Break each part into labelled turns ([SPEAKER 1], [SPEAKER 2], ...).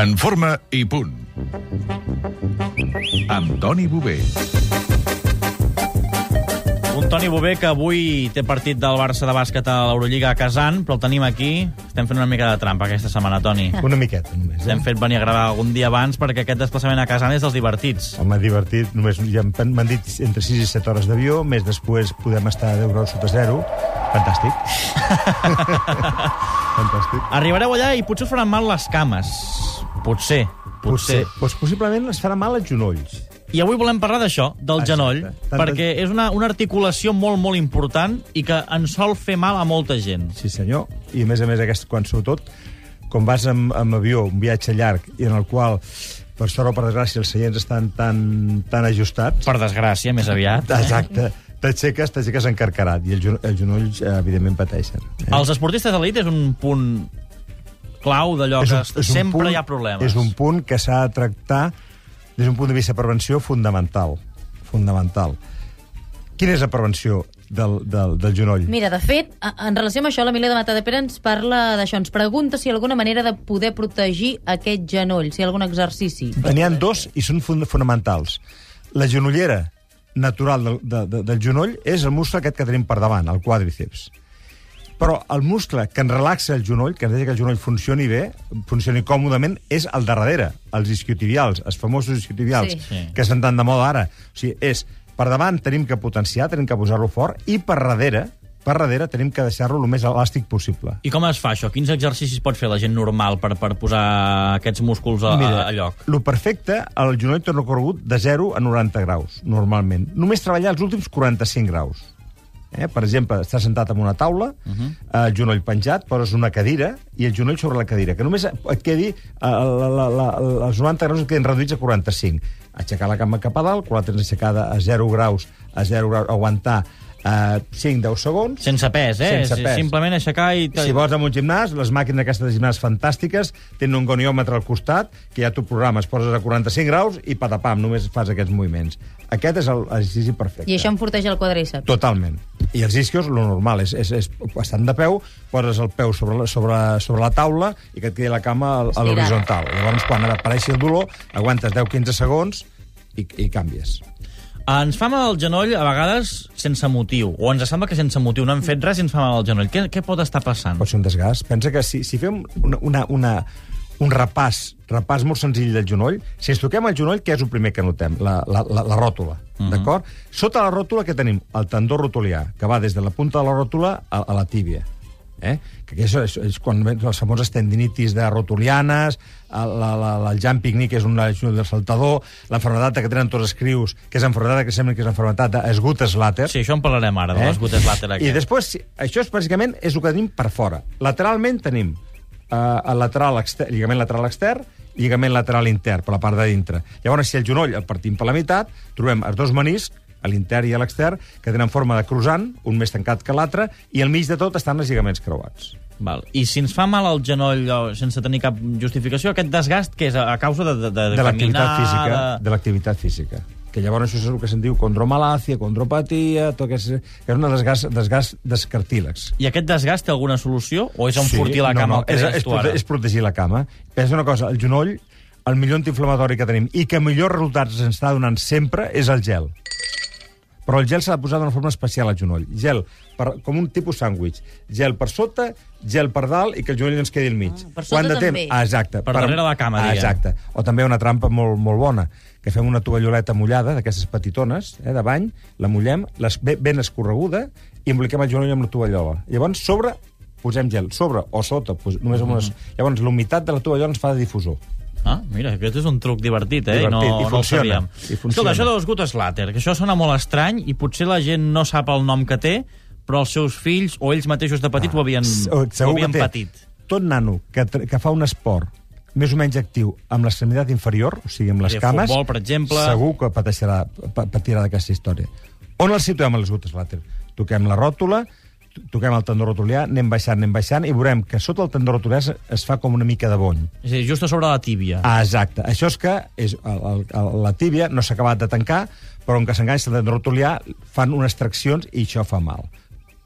[SPEAKER 1] En forma i punt. Amb Toni Bové.
[SPEAKER 2] Un Toni Bové que avui té partit del Barça de bàsquet a l'Eurolliga a Kazan, però el tenim aquí. Estem fent una mica de trampa aquesta setmana, Toni.
[SPEAKER 3] Una miqueta, només.
[SPEAKER 2] Hem
[SPEAKER 3] Eh?
[SPEAKER 2] fet venir a gravar algun dia abans perquè aquest desplaçament a Kazan és dels divertits.
[SPEAKER 3] Home, divertit. Només ja em- m'han dit entre 6 i 7 hores d'avió, més després podem estar a 10 graus sota zero. Fantàstic. Fantàstic.
[SPEAKER 2] Arribareu allà i potser us faran mal les cames. Potser, potser.
[SPEAKER 3] Doncs possiblement es farà mal als genolls.
[SPEAKER 2] I avui volem parlar d'això, del
[SPEAKER 3] Exacte.
[SPEAKER 2] genoll,
[SPEAKER 3] Tant-
[SPEAKER 2] perquè és una, una articulació molt, molt important i que ens sol fer mal a molta gent.
[SPEAKER 3] Sí, senyor. I, a més a més, aquest, quan sobretot, quan vas amb, amb avió, un viatge llarg, i en el qual, per sort o per desgràcia, els seients estan tan, tan ajustats...
[SPEAKER 2] Per desgràcia, més aviat.
[SPEAKER 3] Exacte. T'aixeques, t'aixeques encarcarat, i els, geno- els genolls, evidentment, pateixen. Eh?
[SPEAKER 2] Els esportistes d'elit és un punt clau d'allò que sempre
[SPEAKER 3] punt,
[SPEAKER 2] hi ha problemes.
[SPEAKER 3] És un punt que s'ha de tractar des d'un punt de vista de prevenció fundamental. Fundamental. Quina és la prevenció del, del, del genoll?
[SPEAKER 4] Mira, de fet, a- en relació amb això, l'Emília de Matadepera ens parla d'això. Ens pregunta si hi ha alguna manera de poder protegir aquest genoll, si hi ha algun exercici.
[SPEAKER 3] N'hi ha dos i són fund fonamentals. La genollera natural del, de, de, del genoll és el muscle aquest que tenim per davant, el quàdriceps. Però el muscle que ens relaxa el genoll, que ens deixa que el genoll funcioni bé, funcioni còmodament, és el de darrere, els isquiotibials, els famosos isquiotibials,
[SPEAKER 4] Sí.
[SPEAKER 3] Que estan tan de moda ara. O sigui, és, per davant tenim que potenciar, tenim que posar-lo fort, i per darrere, per darrere tenim que deixar-lo el més elàstic possible.
[SPEAKER 2] I com es fa això? Quins exercicis pot fer la gent normal per, per posar aquests músculs a, a, a lloc?
[SPEAKER 3] Lo perfecte, el genoll té un recorregut de 0 a 90 graus, normalment. Només treballar els últims 45 graus. Eh? Per exemple, estàs sentat en una taula, uh -huh. el genoll penjat, poses una cadira i el genoll sobre la cadira. Que només et quedi, eh, la, la, la, els 90 graus et queden reduïts a 45. Aixecar la cama cap a dalt, quan la tens aixecada a 0 graus, a 0 graus, aguantar eh, 5-10 segons.
[SPEAKER 2] Sense pes, eh?
[SPEAKER 3] Sense pes.
[SPEAKER 2] Simplement aixecar i...
[SPEAKER 3] Si vols en un gimnàs, les màquines aquestes de gimnàs fantàstiques tenen un goniòmetre al costat que ja tu programes, poses a 45 graus i patapam, només fas aquests moviments. Aquest és el- l'exercici perfecte.
[SPEAKER 4] I això enforteix el quadríceps.
[SPEAKER 3] Totalment. I els isquios, lo normal, és, és, és estant de peu, poses el peu sobre la, sobre, sobre la taula i que et quedi la cama a, a l'horitzontal. Llavors, quan apareixi el dolor, aguantes 10-15 segons i, i canvies.
[SPEAKER 2] Ens fa mal el genoll a vegades sense motiu, o ens sembla que sense motiu no hem fet res i ens fa mal el genoll. Què, què pot estar passant?
[SPEAKER 3] Pot ser un desgast. Pensa que si, si fem una, una, una, un repàs, repàs molt senzill del genoll, si ens toquem el genoll, què és el primer que notem? La, la, la, la ròtula, uh -huh. d'acord? Sota la ròtula que tenim? El tendó rotulià, que va des de la punta de la ròtula a, a la tíbia. Eh? Que això és, és quan les famoses tendinitis de rotulianes, el, la, la, el jumping knee, que és una lesió del saltador, l'enfermedat que tenen tots els crius, que és enfermedat que sembla que és enfermedat d'esgut-slater,
[SPEAKER 2] Sí, això en parlarem ara, de les gutes làter
[SPEAKER 3] Eh? I després, això és bàsicament és el que tenim per fora. Lateralment tenim eh, el lateral extern, lligament lateral extern, lligament lateral intern, per la part de dintre. Llavors, si el genoll el partim per la meitat, trobem els dos meniscs, a l'intern i a l'extern, que tenen forma de croissant, un més tancat que l'altre, i al mig de tot estan els lligaments creuats.
[SPEAKER 2] Val. I si ens fa mal el genoll o, sense tenir cap justificació, aquest desgast que és a, causa de, de, de,
[SPEAKER 3] De l'activitat física.
[SPEAKER 2] De...
[SPEAKER 3] De l'activitat física. Que llavors això és el que se'n diu condromalacia, condropatia, tot que és, que és un desgast, desgast dels cartílegs.
[SPEAKER 2] I aquest desgast té alguna solució? O és enfortir la cama?
[SPEAKER 3] No, no, és, és, prote és protegir la cama. Pensa una cosa, el genoll, el millor antiinflamatori que tenim i que millors resultats ens està donant sempre és el gel. Però el gel s'ha de posar d'una forma especial al genoll. Gel, per, com un tipus sàndwich. Gel per sota, gel per dalt i que el genoll ens quedi al mig.
[SPEAKER 4] Ah, per sota
[SPEAKER 3] de
[SPEAKER 4] també.
[SPEAKER 3] Ah, exacte.
[SPEAKER 2] Per darrere la cama,
[SPEAKER 3] ah,
[SPEAKER 2] diguem.
[SPEAKER 3] Exacte. O també una trampa molt, molt bona, que fem una tovalloleta mullada, d'aquestes petitones, eh, de bany, la mullem, les, ben, ben escorreguda, i emboliquem el genoll amb la tovallola. Llavors, sobre posem gel, sobre o sota, pos, només amb unes...
[SPEAKER 2] Mm-hmm.
[SPEAKER 3] Llavors, la humitat de la tovallola ens fa de difusor.
[SPEAKER 2] Ah, mira, aquest és un truc divertit, eh?
[SPEAKER 3] Divertit,
[SPEAKER 2] no,
[SPEAKER 3] i
[SPEAKER 2] no
[SPEAKER 3] funciona,
[SPEAKER 2] sabíem.
[SPEAKER 3] i funciona.
[SPEAKER 2] Escolta, això de les gutes Later, que això sona molt estrany i potser la gent no sap el nom que té, però els seus fills o ells mateixos de petit ho havien, ho havien patit.
[SPEAKER 3] Tot nano que, que fa un esport més o menys actiu amb l'extremitat inferior, o sigui, amb les
[SPEAKER 2] Sí,
[SPEAKER 3] cames,
[SPEAKER 2] futbol, per exemple.
[SPEAKER 3] segur que pateixerà, pa- patirà d'aquesta història. On els situem les gutes làter? Toquem la ròtula, toquem el tendó rotulià, anem baixant, anem baixant, i veurem que sota el tendó rotulià es, es fa com una mica de bony.
[SPEAKER 2] És a dir, just a sobre la tíbia.
[SPEAKER 3] Ah, exacte. Això és que és, el, el, el, la tíbia no s'ha acabat de tancar, però on que s'enganxa el tendó rotulià fan unes traccions i això fa mal.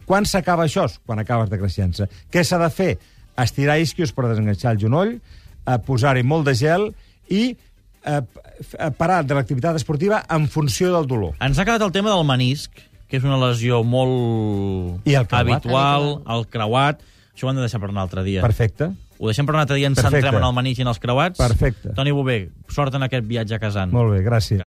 [SPEAKER 3] Quan s'acaba això? Quan acabes de creixença. Què s'ha de fer? Estirar isquios per desenganxar el genoll, eh, posar-hi molt de gel i eh, eh, parar de l'activitat esportiva en funció del dolor.
[SPEAKER 2] Ens ha quedat el tema del menisc, que és una lesió molt
[SPEAKER 3] I el creuat.
[SPEAKER 4] habitual,
[SPEAKER 2] el creuat. Això ho hem de deixar per un altre dia.
[SPEAKER 3] Perfecte.
[SPEAKER 2] Ho deixem per un altre dia, ens
[SPEAKER 3] Perfecte.
[SPEAKER 2] centrem en el menisc i en els creuats.
[SPEAKER 3] Perfecte.
[SPEAKER 2] Toni Bové, sort en aquest viatge a Casan.
[SPEAKER 3] Molt bé, gràcies.